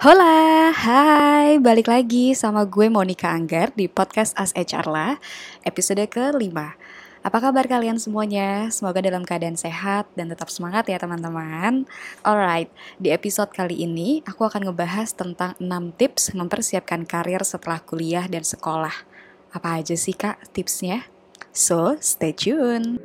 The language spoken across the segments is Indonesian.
Hola, hai, balik lagi sama gue Monica Anggar di podcast As HR lah, episode kelima. Apa kabar kalian semuanya? Semoga dalam keadaan sehat dan tetap semangat ya teman-teman. Alright, di episode kali ini aku akan ngebahas tentang 6 tips mempersiapkan karir setelah kuliah dan sekolah. Apa aja sih kak tipsnya? So, stay tune.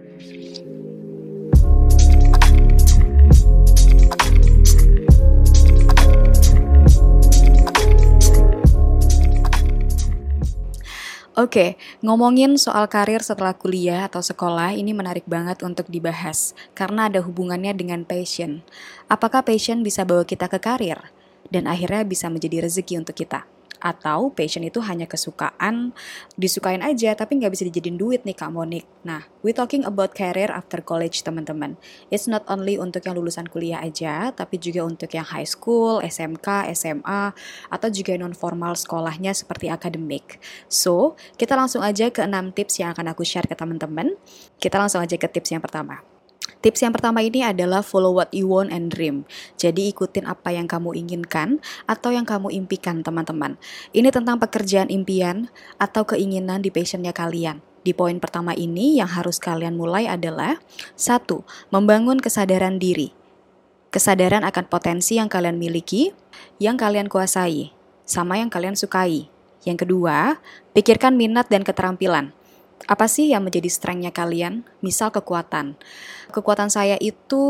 Oke, ngomongin soal karir setelah kuliah atau sekolah ini menarik banget untuk dibahas karena ada hubungannya dengan passion. Apakah passion bisa bawa kita ke karir dan akhirnya bisa menjadi rezeki untuk kita? Atau passion itu hanya kesukaan, disukain aja tapi nggak bisa dijadiin duit nih Kak Monik. Nah, we talking about career after college teman-teman. It's not only untuk yang lulusan kuliah aja, tapi juga untuk yang high school, SMK, SMA, atau juga non formal sekolahnya seperti akademik. So, kita langsung aja ke 6 tips yang akan aku share ke teman-teman. Kita langsung aja ke tips yang pertama. Tips yang pertama ini adalah follow what you want and dream. Jadi ikutin apa yang kamu inginkan atau yang kamu impikan teman-teman. Ini tentang pekerjaan impian atau keinginan di passionnya kalian. Di poin pertama ini yang harus kalian mulai adalah satu, membangun kesadaran diri. Kesadaran akan potensi yang kalian miliki, yang kalian kuasai, sama yang kalian sukai. Yang kedua, pikirkan minat dan keterampilan. Apa sih yang menjadi strengthnya kalian? Misal kekuatan. Kekuatan saya itu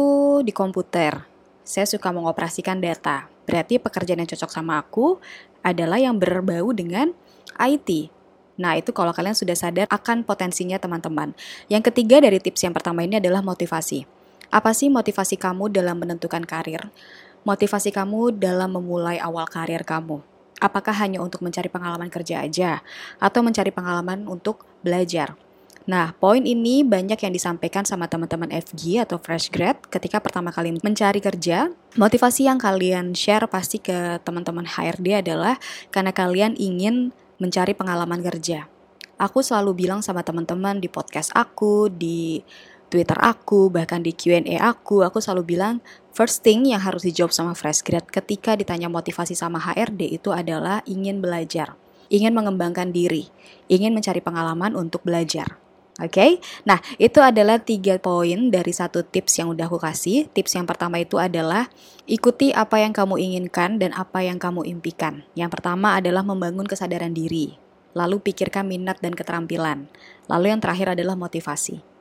di komputer. Saya suka mengoperasikan data. Berarti pekerjaan yang cocok sama aku adalah yang berbau dengan IT. Nah, itu kalau kalian sudah sadar akan potensinya teman-teman. Yang ketiga dari tips yang pertama ini adalah motivasi. Apa sih motivasi kamu dalam menentukan karir? Motivasi kamu dalam memulai awal karir kamu apakah hanya untuk mencari pengalaman kerja aja atau mencari pengalaman untuk belajar. Nah, poin ini banyak yang disampaikan sama teman-teman FG atau fresh grad ketika pertama kali mencari kerja. Motivasi yang kalian share pasti ke teman-teman HRD adalah karena kalian ingin mencari pengalaman kerja. Aku selalu bilang sama teman-teman di podcast aku, di Twitter aku, bahkan di Q&A aku, aku selalu bilang first thing yang harus dijawab sama fresh grad ketika ditanya motivasi sama HRD itu adalah ingin belajar, ingin mengembangkan diri, ingin mencari pengalaman untuk belajar. Oke, okay? nah itu adalah tiga poin dari satu tips yang udah aku kasih. Tips yang pertama itu adalah ikuti apa yang kamu inginkan dan apa yang kamu impikan. Yang pertama adalah membangun kesadaran diri, lalu pikirkan minat dan keterampilan, lalu yang terakhir adalah motivasi.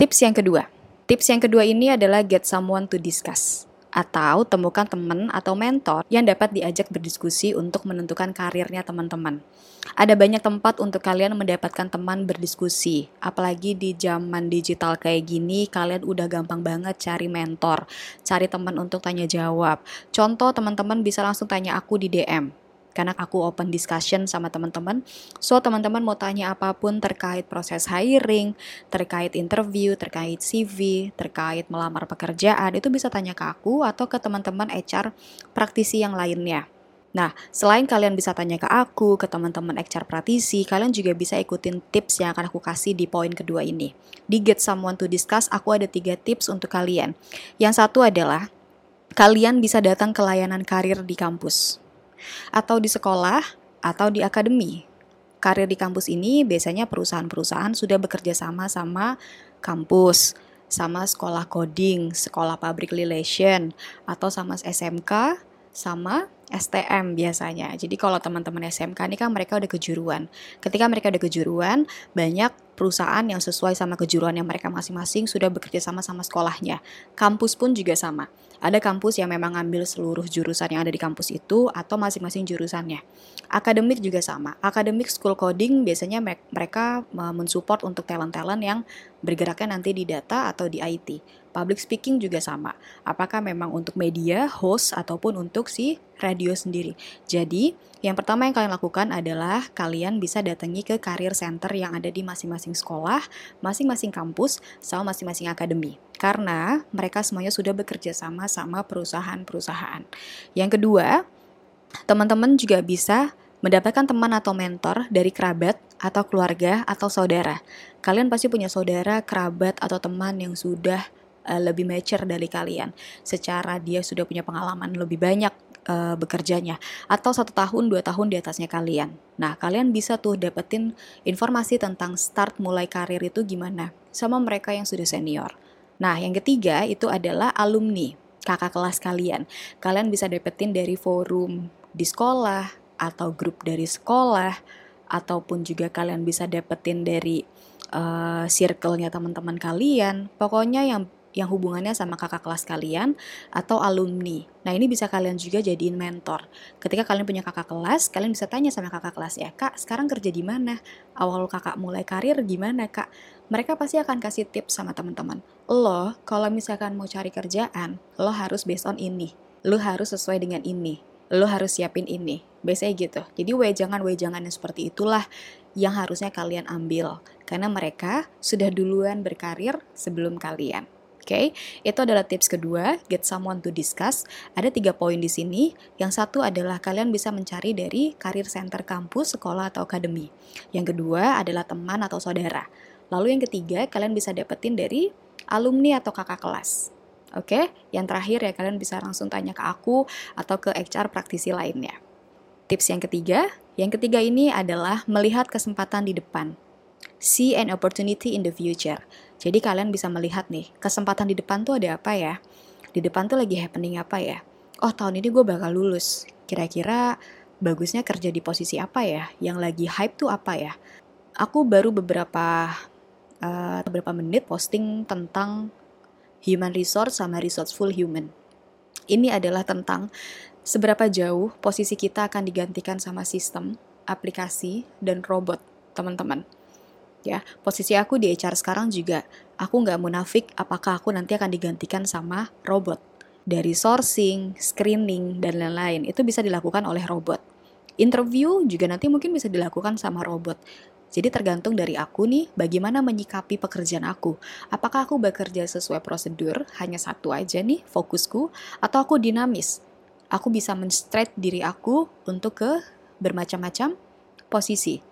Tips yang kedua. Tips yang kedua ini adalah get someone to discuss atau temukan teman atau mentor yang dapat diajak berdiskusi untuk menentukan karirnya teman-teman. Ada banyak tempat untuk kalian mendapatkan teman berdiskusi, apalagi di zaman digital kayak gini, kalian udah gampang banget cari mentor, cari teman untuk tanya jawab. Contoh teman-teman bisa langsung tanya aku di DM karena aku open discussion sama teman-teman. So teman-teman mau tanya apa pun terkait proses hiring, terkait interview, terkait CV, terkait melamar pekerjaan itu bisa tanya ke aku atau ke teman-teman HR praktisi yang lainnya. Nah, selain kalian bisa tanya ke aku, ke teman-teman HR praktisi, kalian juga bisa ikutin tips yang akan aku kasih di poin kedua ini. Di Get Someone to Discuss, aku ada tiga tips untuk kalian. Yang satu adalah, kalian bisa datang ke layanan karir di kampus atau di sekolah atau di akademi. Karir di kampus ini biasanya perusahaan-perusahaan sudah bekerja sama sama kampus, sama sekolah coding, sekolah public relation, atau sama SMK, sama STM biasanya. Jadi kalau teman-teman SMK ini kan mereka udah kejuruan. Ketika mereka udah kejuruan, banyak perusahaan yang sesuai sama kejuruan yang mereka masing-masing sudah bekerja sama sama sekolahnya. Kampus pun juga sama. Ada kampus yang memang ngambil seluruh jurusan yang ada di kampus itu atau masing-masing jurusannya. Akademik juga sama. Akademik school coding biasanya mereka mensupport untuk talent-talent yang bergeraknya nanti di data atau di IT. Public speaking juga sama. Apakah memang untuk media, host, ataupun untuk si radio sendiri. Jadi, yang pertama yang kalian lakukan adalah kalian bisa datangi ke career center yang ada di masing-masing sekolah, masing-masing kampus, sama masing-masing akademi. Karena mereka semuanya sudah bekerja sama sama perusahaan-perusahaan. Yang kedua, teman-teman juga bisa mendapatkan teman atau mentor dari kerabat atau keluarga atau saudara. Kalian pasti punya saudara, kerabat, atau teman yang sudah uh, lebih mature dari kalian. Secara dia sudah punya pengalaman lebih banyak uh, bekerjanya atau satu tahun dua tahun di atasnya kalian. Nah kalian bisa tuh dapetin informasi tentang start mulai karir itu gimana sama mereka yang sudah senior. Nah yang ketiga itu adalah alumni kakak kelas kalian. Kalian bisa dapetin dari forum di sekolah atau grup dari sekolah ataupun juga kalian bisa dapetin dari uh, circle-nya teman-teman kalian. Pokoknya yang yang hubungannya sama kakak kelas kalian atau alumni. Nah, ini bisa kalian juga jadiin mentor. Ketika kalian punya kakak kelas, kalian bisa tanya sama kakak kelas ya, "Kak, sekarang kerja di mana? Awal kakak mulai karir gimana, Kak?" Mereka pasti akan kasih tips sama teman-teman. Lo, kalau misalkan mau cari kerjaan, lo harus based on ini. Lo harus sesuai dengan ini. Lo harus siapin ini. Biasanya gitu. Jadi wejangan-wejangan yang seperti itulah yang harusnya kalian ambil. Karena mereka sudah duluan berkarir sebelum kalian. Oke, okay? itu adalah tips kedua, get someone to discuss. Ada tiga poin di sini. Yang satu adalah kalian bisa mencari dari karir center kampus, sekolah, atau akademi. Yang kedua adalah teman atau saudara. Lalu yang ketiga, kalian bisa dapetin dari alumni atau kakak kelas. Oke, okay? yang terakhir ya kalian bisa langsung tanya ke aku atau ke HR praktisi lainnya. Tips yang ketiga, yang ketiga ini adalah melihat kesempatan di depan. See an opportunity in the future. Jadi kalian bisa melihat nih, kesempatan di depan tuh ada apa ya? Di depan tuh lagi happening apa ya? Oh tahun ini gue bakal lulus. Kira-kira bagusnya kerja di posisi apa ya? Yang lagi hype tuh apa ya? Aku baru beberapa uh, beberapa menit posting tentang human resource sama resourceful human. Ini adalah tentang seberapa jauh posisi kita akan digantikan sama sistem, aplikasi, dan robot, teman-teman ya posisi aku di HR sekarang juga aku nggak munafik apakah aku nanti akan digantikan sama robot dari sourcing, screening dan lain-lain itu bisa dilakukan oleh robot. Interview juga nanti mungkin bisa dilakukan sama robot. Jadi tergantung dari aku nih bagaimana menyikapi pekerjaan aku. Apakah aku bekerja sesuai prosedur, hanya satu aja nih fokusku, atau aku dinamis. Aku bisa men-straight diri aku untuk ke bermacam-macam posisi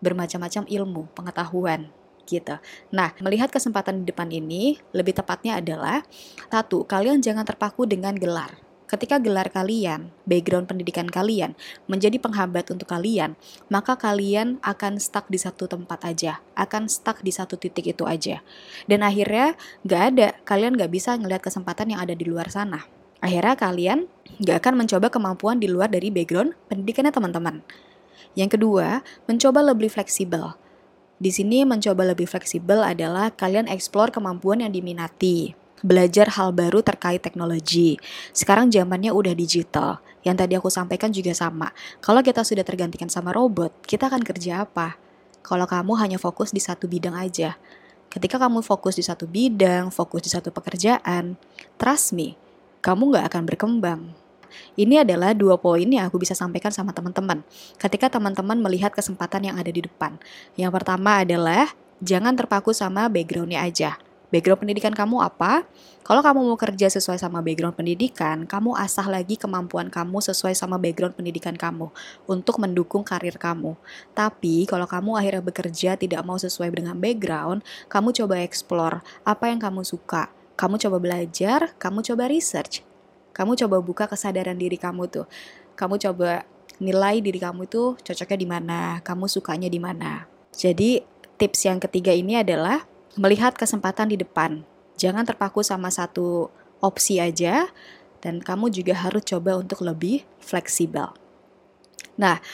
bermacam-macam ilmu, pengetahuan gitu. Nah, melihat kesempatan di depan ini, lebih tepatnya adalah satu, kalian jangan terpaku dengan gelar. Ketika gelar kalian, background pendidikan kalian menjadi penghambat untuk kalian, maka kalian akan stuck di satu tempat aja, akan stuck di satu titik itu aja. Dan akhirnya gak ada, kalian gak bisa ngelihat kesempatan yang ada di luar sana. Akhirnya kalian gak akan mencoba kemampuan di luar dari background pendidikannya teman-teman. Yang kedua, mencoba lebih fleksibel. Di sini mencoba lebih fleksibel adalah kalian eksplor kemampuan yang diminati, belajar hal baru terkait teknologi. Sekarang zamannya udah digital. Yang tadi aku sampaikan juga sama. Kalau kita sudah tergantikan sama robot, kita akan kerja apa? Kalau kamu hanya fokus di satu bidang aja. Ketika kamu fokus di satu bidang, fokus di satu pekerjaan, trust me, kamu nggak akan berkembang. Ini adalah dua poin yang aku bisa sampaikan sama teman-teman. Ketika teman-teman melihat kesempatan yang ada di depan. Yang pertama adalah jangan terpaku sama backgroundnya aja. Background pendidikan kamu apa? Kalau kamu mau kerja sesuai sama background pendidikan, kamu asah lagi kemampuan kamu sesuai sama background pendidikan kamu untuk mendukung karir kamu. Tapi kalau kamu akhirnya bekerja tidak mau sesuai dengan background, kamu coba explore apa yang kamu suka. Kamu coba belajar, kamu coba research. Kamu coba buka kesadaran diri kamu tuh. Kamu coba nilai diri kamu itu cocoknya di mana, kamu sukanya di mana. Jadi tips yang ketiga ini adalah melihat kesempatan di depan. Jangan terpaku sama satu opsi aja dan kamu juga harus coba untuk lebih fleksibel. Nah,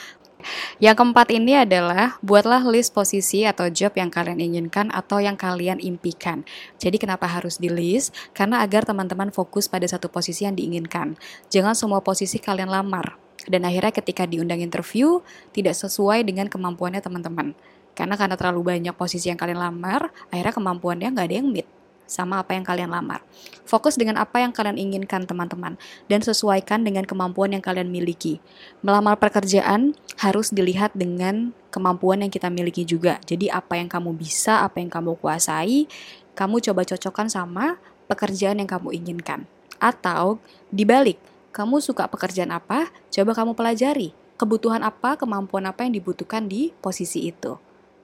yang keempat ini adalah buatlah list posisi atau job yang kalian inginkan atau yang kalian impikan. Jadi kenapa harus di list? Karena agar teman-teman fokus pada satu posisi yang diinginkan. Jangan semua posisi kalian lamar. Dan akhirnya ketika diundang interview tidak sesuai dengan kemampuannya teman-teman. Karena karena terlalu banyak posisi yang kalian lamar, akhirnya kemampuannya nggak ada yang meet sama apa yang kalian lamar. Fokus dengan apa yang kalian inginkan, teman-teman, dan sesuaikan dengan kemampuan yang kalian miliki. Melamar pekerjaan harus dilihat dengan kemampuan yang kita miliki juga. Jadi, apa yang kamu bisa, apa yang kamu kuasai, kamu coba cocokkan sama pekerjaan yang kamu inginkan. Atau dibalik, kamu suka pekerjaan apa? Coba kamu pelajari kebutuhan apa, kemampuan apa yang dibutuhkan di posisi itu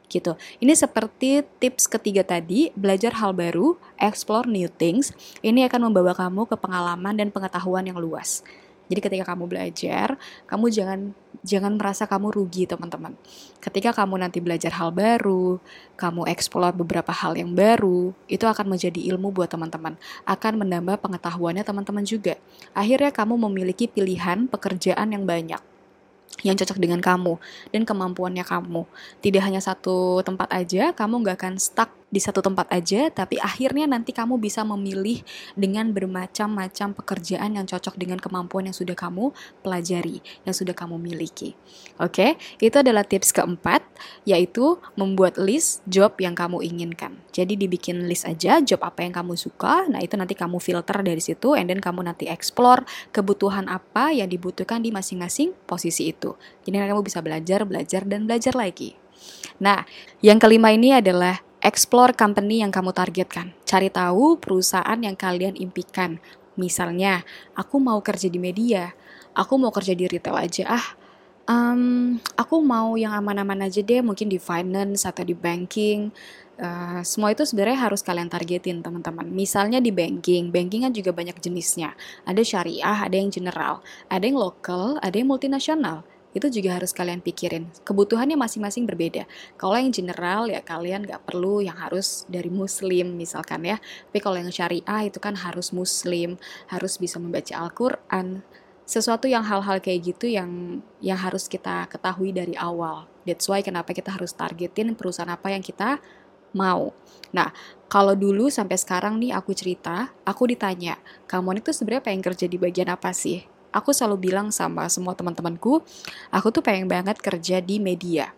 gitu. Ini seperti tips ketiga tadi, belajar hal baru, explore new things. Ini akan membawa kamu ke pengalaman dan pengetahuan yang luas. Jadi ketika kamu belajar, kamu jangan jangan merasa kamu rugi teman-teman. Ketika kamu nanti belajar hal baru, kamu eksplor beberapa hal yang baru, itu akan menjadi ilmu buat teman-teman. Akan menambah pengetahuannya teman-teman juga. Akhirnya kamu memiliki pilihan pekerjaan yang banyak yang cocok dengan kamu dan kemampuannya kamu. Tidak hanya satu tempat aja, kamu nggak akan stuck di satu tempat aja, tapi akhirnya nanti kamu bisa memilih dengan bermacam-macam pekerjaan yang cocok dengan kemampuan yang sudah kamu pelajari, yang sudah kamu miliki. Oke, itu adalah tips keempat, yaitu membuat list job yang kamu inginkan. Jadi dibikin list aja job apa yang kamu suka, nah itu nanti kamu filter dari situ, and then kamu nanti explore kebutuhan apa yang dibutuhkan di masing-masing posisi itu. Jadi kamu bisa belajar, belajar, dan belajar lagi. Nah, yang kelima ini adalah Explore company yang kamu targetkan. Cari tahu perusahaan yang kalian impikan. Misalnya, aku mau kerja di media, aku mau kerja di retail aja ah. Um, aku mau yang aman-aman aja deh, mungkin di finance atau di banking. Uh, semua itu sebenarnya harus kalian targetin teman-teman. Misalnya di banking, banking kan juga banyak jenisnya. Ada syariah, ada yang general, ada yang lokal, ada yang multinasional itu juga harus kalian pikirin. Kebutuhannya masing-masing berbeda. Kalau yang general ya kalian nggak perlu yang harus dari muslim misalkan ya. Tapi kalau yang syariah itu kan harus muslim, harus bisa membaca Al-Quran. Sesuatu yang hal-hal kayak gitu yang yang harus kita ketahui dari awal. That's why kenapa kita harus targetin perusahaan apa yang kita mau. Nah, kalau dulu sampai sekarang nih aku cerita, aku ditanya, kamu itu sebenarnya pengen kerja di bagian apa sih? Aku selalu bilang sama semua teman-temanku, aku tuh pengen banget kerja di media.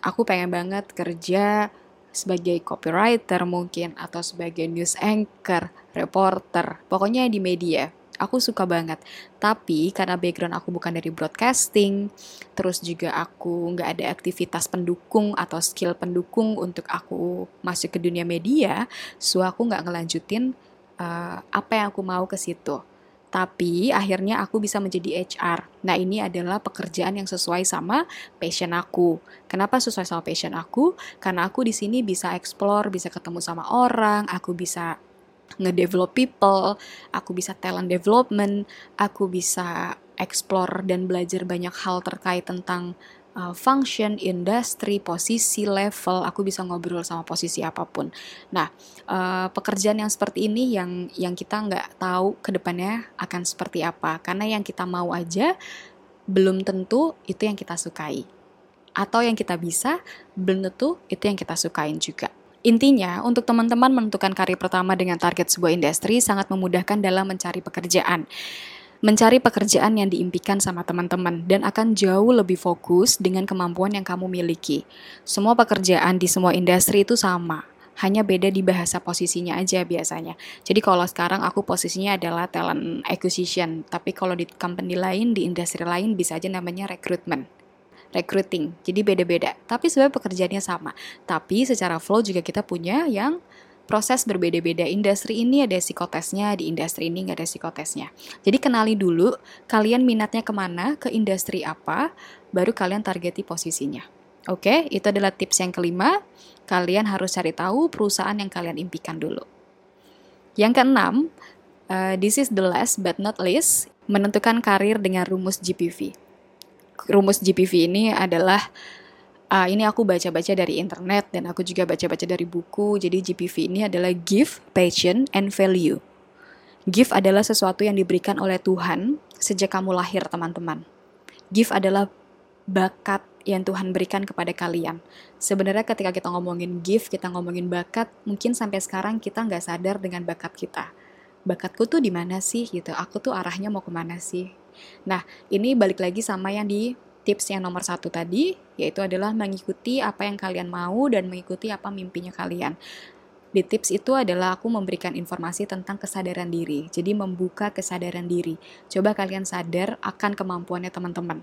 Aku pengen banget kerja sebagai copywriter mungkin atau sebagai news anchor, reporter, pokoknya di media. Aku suka banget. Tapi karena background aku bukan dari broadcasting, terus juga aku nggak ada aktivitas pendukung atau skill pendukung untuk aku masuk ke dunia media, so aku nggak ngelanjutin uh, apa yang aku mau ke situ tapi akhirnya aku bisa menjadi HR. Nah, ini adalah pekerjaan yang sesuai sama passion aku. Kenapa sesuai sama passion aku? Karena aku di sini bisa explore, bisa ketemu sama orang, aku bisa ngedevelop people, aku bisa talent development, aku bisa explore dan belajar banyak hal terkait tentang uh, function, industri, posisi, level, aku bisa ngobrol sama posisi apa pun. Nah, uh, pekerjaan yang seperti ini yang yang kita nggak tahu ke depannya akan seperti apa, karena yang kita mau aja belum tentu itu yang kita sukai, atau yang kita bisa belum tentu itu yang kita sukain juga. Intinya, untuk teman-teman menentukan karir pertama dengan target sebuah industri sangat memudahkan dalam mencari pekerjaan mencari pekerjaan yang diimpikan sama teman-teman dan akan jauh lebih fokus dengan kemampuan yang kamu miliki. Semua pekerjaan di semua industri itu sama, hanya beda di bahasa posisinya aja biasanya. Jadi kalau sekarang aku posisinya adalah talent acquisition, tapi kalau di company lain, di industri lain bisa aja namanya recruitment recruiting. Jadi beda-beda. Tapi sebenarnya pekerjaannya sama. Tapi secara flow juga kita punya yang proses berbeda-beda. Industri ini ada psikotesnya, di industri ini nggak ada psikotesnya. Jadi kenali dulu kalian minatnya ke mana, ke industri apa, baru kalian targeti posisinya. Oke, itu adalah tips yang kelima. Kalian harus cari tahu perusahaan yang kalian impikan dulu. Yang keenam, uh, this is the last but not least, menentukan karir dengan rumus GPV. Rumus GPV ini adalah uh, ini aku baca-baca dari internet dan aku juga baca-baca dari buku. Jadi GPV ini adalah give, passion, and value. Give adalah sesuatu yang diberikan oleh Tuhan sejak kamu lahir, teman-teman. Give adalah bakat yang Tuhan berikan kepada kalian. Sebenarnya ketika kita ngomongin gift, kita ngomongin bakat, mungkin sampai sekarang kita nggak sadar dengan bakat kita. Bakatku tuh di mana sih gitu? Aku tuh arahnya mau ke mana sih? Nah, ini balik lagi sama yang di tips yang nomor satu tadi, yaitu adalah mengikuti apa yang kalian mau dan mengikuti apa mimpinya kalian. Di tips itu adalah aku memberikan informasi tentang kesadaran diri, jadi membuka kesadaran diri. Coba kalian sadar akan kemampuannya teman-teman.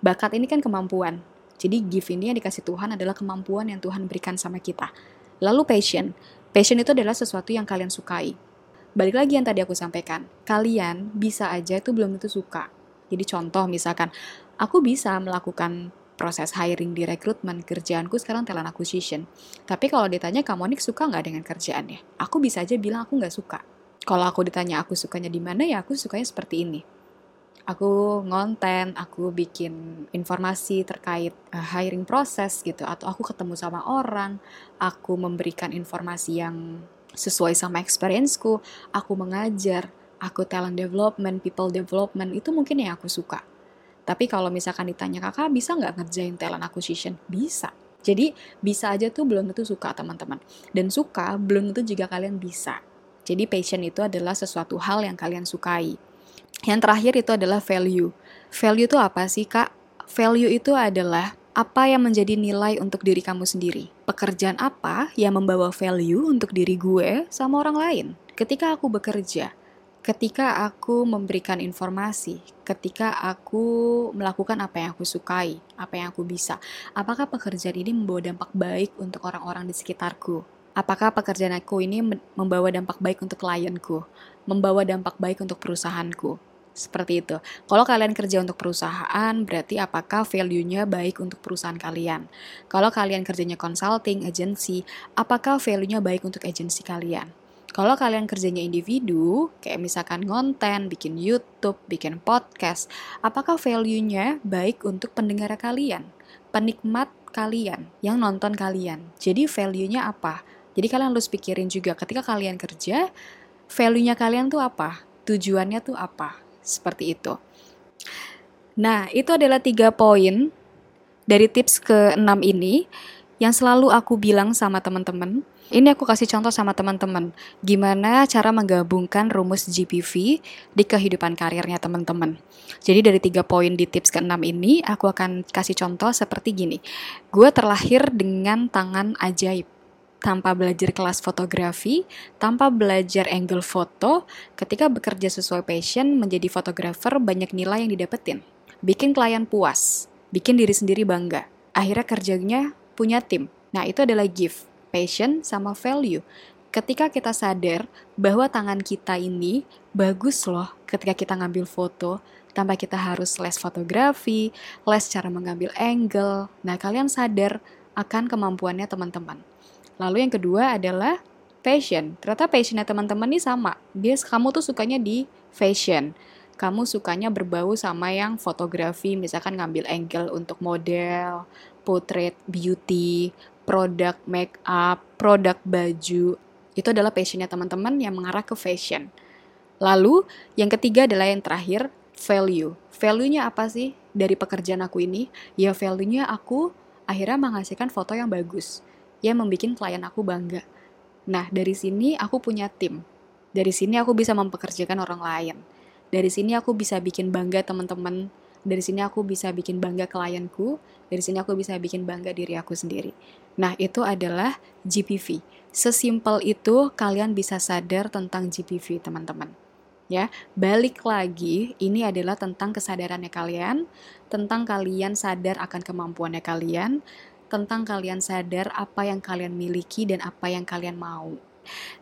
Bakat ini kan kemampuan, jadi gift ini yang dikasih Tuhan adalah kemampuan yang Tuhan berikan sama kita. Lalu passion, passion itu adalah sesuatu yang kalian sukai. Balik lagi yang tadi aku sampaikan, kalian bisa aja itu belum tentu suka. Jadi contoh misalkan, aku bisa melakukan proses hiring di rekrutmen kerjaanku sekarang talent acquisition. Tapi kalau ditanya kamu nih suka nggak dengan kerjaannya? Aku bisa aja bilang aku nggak suka. Kalau aku ditanya aku sukanya di mana ya aku sukanya seperti ini. aku ngonten, aku bikin informasi terkait uh, hiring proses gitu, atau aku ketemu sama orang, aku memberikan informasi yang sesuai sama experienceku, aku mengajar, aku talent development, people development, itu mungkin yang aku suka. Tapi kalau misalkan ditanya kakak bisa nggak ngerjain talent acquisition? Bisa. Jadi bisa aja tuh belum tentu suka teman-teman. Dan suka belum tentu juga kalian bisa. Jadi passion itu adalah sesuatu hal yang kalian sukai. Yang terakhir itu adalah value. Value itu apa sih kak? Value itu adalah apa yang menjadi nilai untuk diri kamu sendiri. Pekerjaan apa yang membawa value untuk diri gue sama orang lain. Ketika aku bekerja, ketika aku memberikan informasi, ketika aku melakukan apa yang aku sukai, apa yang aku bisa, apakah pekerjaan ini membawa dampak baik untuk orang-orang di sekitarku? Apakah pekerjaan aku ini membawa dampak baik untuk klienku, membawa dampak baik untuk perusahaanku? Seperti itu. Kalau kalian kerja untuk perusahaan, berarti apakah value-nya baik untuk perusahaan kalian? Kalau kalian kerjanya consulting, agency, apakah value-nya baik untuk agensi kalian? Kalau kalian kerjanya individu, kayak misalkan konten, bikin YouTube, bikin podcast, apakah value-nya baik untuk pendengar kalian, penikmat kalian, yang nonton kalian? Jadi value-nya apa? Jadi kalian harus pikirin juga ketika kalian kerja, value-nya kalian tuh apa? Tujuannya tuh apa? Seperti itu. Nah, itu adalah tiga poin dari tips ke-6 ini yang selalu aku bilang sama teman-teman ini aku kasih contoh sama teman-teman, gimana cara menggabungkan rumus GPV di kehidupan karirnya teman-teman. Jadi dari tiga poin di tips ke-6 ini, aku akan kasih contoh seperti gini. Gue terlahir dengan tangan ajaib, tanpa belajar kelas fotografi, tanpa belajar angle foto, ketika bekerja sesuai passion, menjadi fotografer banyak nilai yang didapetin. Bikin klien puas, bikin diri sendiri bangga. Akhirnya kerjanya punya tim. Nah, itu adalah gift passion sama value. Ketika kita sadar bahwa tangan kita ini bagus loh ketika kita ngambil foto, tanpa kita harus les fotografi, les cara mengambil angle. Nah, kalian sadar akan kemampuannya teman-teman. Lalu yang kedua adalah fashion. Ternyata passionnya teman-teman ini sama. Dia kamu tuh sukanya di fashion. Kamu sukanya berbau sama yang fotografi, misalkan ngambil angle untuk model, portrait, beauty, produk make up, produk baju, itu adalah passionnya teman-teman yang mengarah ke fashion. Lalu, yang ketiga adalah yang terakhir, value. Value-nya apa sih dari pekerjaan aku ini? Ya value-nya aku akhirnya menghasilkan foto yang bagus, yang membuat klien aku bangga. Nah, dari sini aku punya tim. Dari sini aku bisa mempekerjakan orang lain. Dari sini aku bisa bikin bangga teman-teman dari sini aku bisa bikin bangga klienku, dari sini aku bisa bikin bangga diri aku sendiri. Nah, itu adalah GPV. Sesimpel itu kalian bisa sadar tentang GPV, teman-teman. Ya, balik lagi, ini adalah tentang kesadarannya kalian, tentang kalian sadar akan kemampuannya kalian, tentang kalian sadar apa yang kalian miliki dan apa yang kalian mau.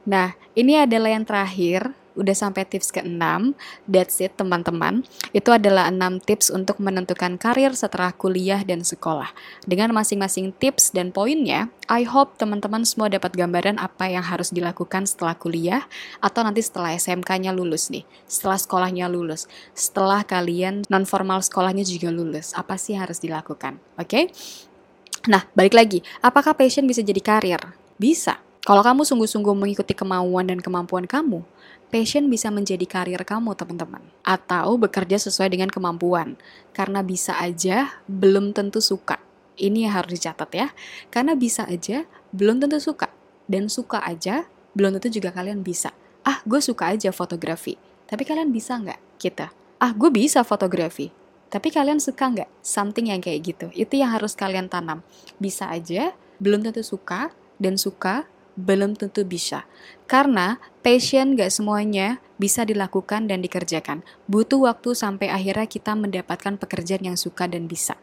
Nah, ini adalah yang terakhir udah sampai tips ke-6. That's it teman-teman. Itu adalah 6 tips untuk menentukan karir setelah kuliah dan sekolah. Dengan masing-masing tips dan poinnya, I hope teman-teman semua dapat gambaran apa yang harus dilakukan setelah kuliah atau nanti setelah SMK-nya lulus nih. Setelah sekolahnya lulus. Setelah kalian non-formal sekolahnya juga lulus. Apa sih yang harus dilakukan? Oke? Okay? Nah, balik lagi. Apakah passion bisa jadi karir? Bisa. Kalau kamu sungguh-sungguh mengikuti kemauan dan kemampuan kamu, passion bisa menjadi karir kamu, teman-teman. Atau bekerja sesuai dengan kemampuan. Karena bisa aja belum tentu suka. Ini yang harus dicatat ya. Karena bisa aja belum tentu suka. Dan suka aja belum tentu juga kalian bisa. Ah, gue suka aja fotografi. Tapi kalian bisa nggak? Kita. Ah, gue bisa fotografi. Tapi kalian suka nggak? Something yang kayak gitu. Itu yang harus kalian tanam. Bisa aja, belum tentu suka, dan suka, belum tentu bisa. Karena passion gak semuanya bisa dilakukan dan dikerjakan. Butuh waktu sampai akhirnya kita mendapatkan pekerjaan yang suka dan bisa.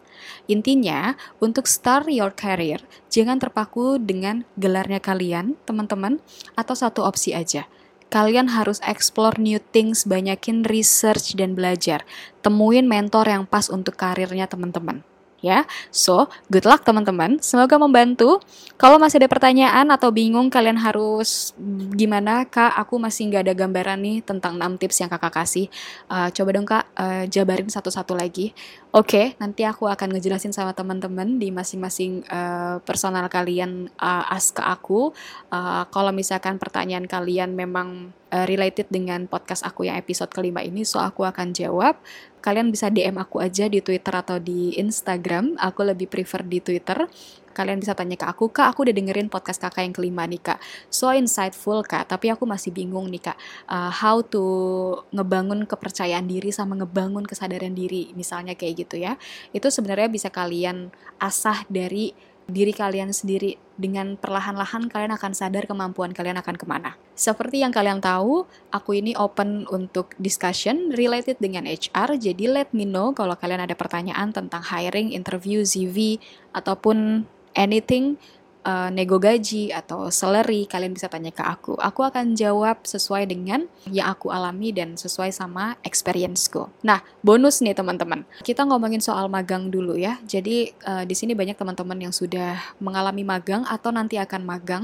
Intinya, untuk start your career, jangan terpaku dengan gelarnya kalian, teman-teman, atau satu opsi aja. Kalian harus explore new things, banyakin research dan belajar. Temuin mentor yang pas untuk karirnya teman-teman. Ya. So, good luck teman-teman. Semoga membantu. Kalau masih ada pertanyaan atau bingung kalian harus gimana kak? Aku masih nggak ada gambaran nih tentang 6 tips yang kakak kasih. Uh, coba dong kak uh, jabarin satu-satu lagi. Oke, okay, nanti aku akan ngejelasin sama teman-teman di masing-masing uh, personal kalian uh, as ke aku. Uh, kalau misalkan pertanyaan kalian memang uh, related dengan podcast aku yang episode kelima ini, so aku akan jawab. Kalian bisa DM aku aja di Twitter atau di Instagram. Aku lebih prefer di Twitter kalian bisa tanya ke aku, Kak, aku udah dengerin podcast kakak yang kelima nih, Kak. So insightful, Kak. Tapi aku masih bingung nih, Kak. Uh, how to ngebangun kepercayaan diri sama ngebangun kesadaran diri, misalnya kayak gitu ya. Itu sebenarnya bisa kalian asah dari diri kalian sendiri dengan perlahan-lahan kalian akan sadar kemampuan kalian akan ke mana. Seperti yang kalian tahu, aku ini open untuk discussion related dengan HR, jadi let me know kalau kalian ada pertanyaan tentang hiring, interview, CV, ataupun anything uh, nego gaji atau salary kalian bisa tanya ke aku. Aku akan jawab sesuai dengan yang aku alami dan sesuai sama experienceku. Nah, bonus nih teman-teman. Kita ngomongin soal magang dulu ya. Jadi uh, di sini banyak teman-teman yang sudah mengalami magang atau nanti akan magang.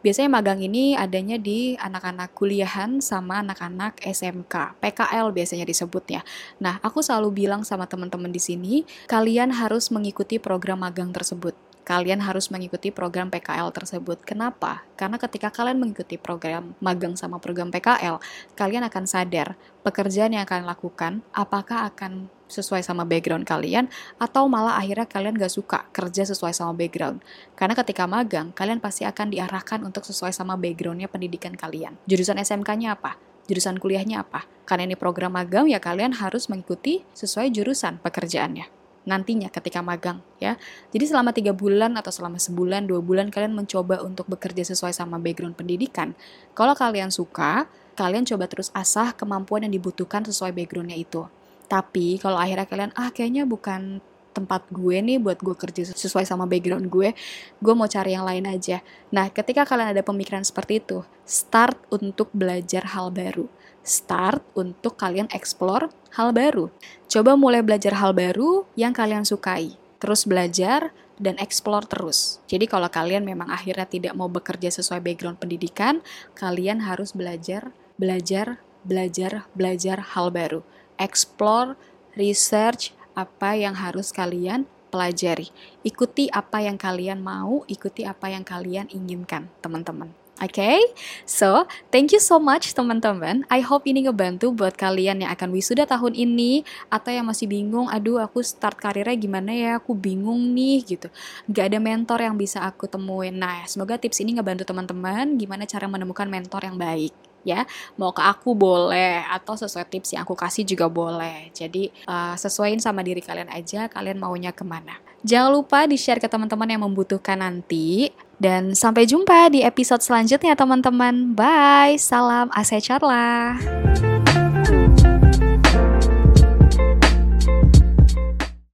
Biasanya magang ini adanya di anak-anak kuliahan sama anak-anak SMK, PKL biasanya disebutnya. Nah, aku selalu bilang sama teman-teman di sini, kalian harus mengikuti program magang tersebut kalian harus mengikuti program PKL tersebut. Kenapa? Karena ketika kalian mengikuti program magang sama program PKL, kalian akan sadar pekerjaan yang kalian lakukan apakah akan sesuai sama background kalian atau malah akhirnya kalian gak suka kerja sesuai sama background. Karena ketika magang, kalian pasti akan diarahkan untuk sesuai sama backgroundnya pendidikan kalian. Jurusan SMK-nya apa? Jurusan kuliahnya apa? Karena ini program magang ya kalian harus mengikuti sesuai jurusan pekerjaannya nantinya ketika magang ya. Jadi selama tiga bulan atau selama sebulan dua bulan kalian mencoba untuk bekerja sesuai sama background pendidikan. Kalau kalian suka, kalian coba terus asah kemampuan yang dibutuhkan sesuai backgroundnya itu. Tapi kalau akhirnya kalian ah kayaknya bukan tempat gue nih buat gue kerja sesuai sama background gue, gue mau cari yang lain aja. Nah, ketika kalian ada pemikiran seperti itu, start untuk belajar hal baru start untuk kalian explore hal baru. Coba mulai belajar hal baru yang kalian sukai. Terus belajar dan explore terus. Jadi kalau kalian memang akhirnya tidak mau bekerja sesuai background pendidikan, kalian harus belajar, belajar, belajar, belajar hal baru. Explore, research apa yang harus kalian pelajari. Ikuti apa yang kalian mau, ikuti apa yang kalian inginkan, teman-teman. Oke, okay? so thank you so much teman-teman. I hope ini ngebantu buat kalian yang akan wisuda tahun ini atau yang masih bingung, aduh aku start karirnya gimana ya, aku bingung nih gitu. Gak ada mentor yang bisa aku temuin. Nah, semoga tips ini ngebantu teman-teman gimana cara menemukan mentor yang baik ya mau ke aku boleh atau sesuai tips yang aku kasih juga boleh jadi uh, sesuaiin sama diri kalian aja kalian maunya ke mana jangan lupa di share ke teman-teman yang membutuhkan nanti dan sampai jumpa di episode selanjutnya teman-teman. Bye, salam Ase Charla.